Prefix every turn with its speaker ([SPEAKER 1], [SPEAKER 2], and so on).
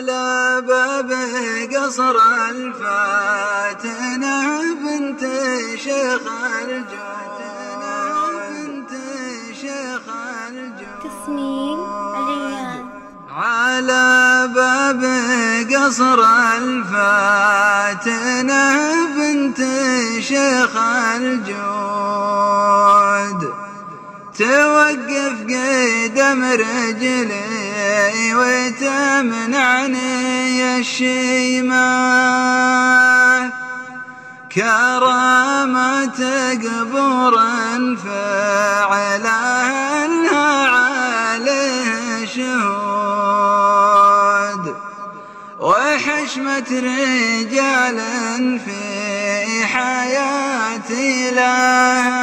[SPEAKER 1] على باب قصر الفاتنة بنت شيخ الجود بنت شيخ الجود
[SPEAKER 2] تسنيم عليان.
[SPEAKER 1] على باب قصر الفاتنة بنت شيخ الجود. توقف قدم رجلي وتمنعني الشيمة كرامة قبور فعلها عليه شهود. وحشمة رجال في حياتي لها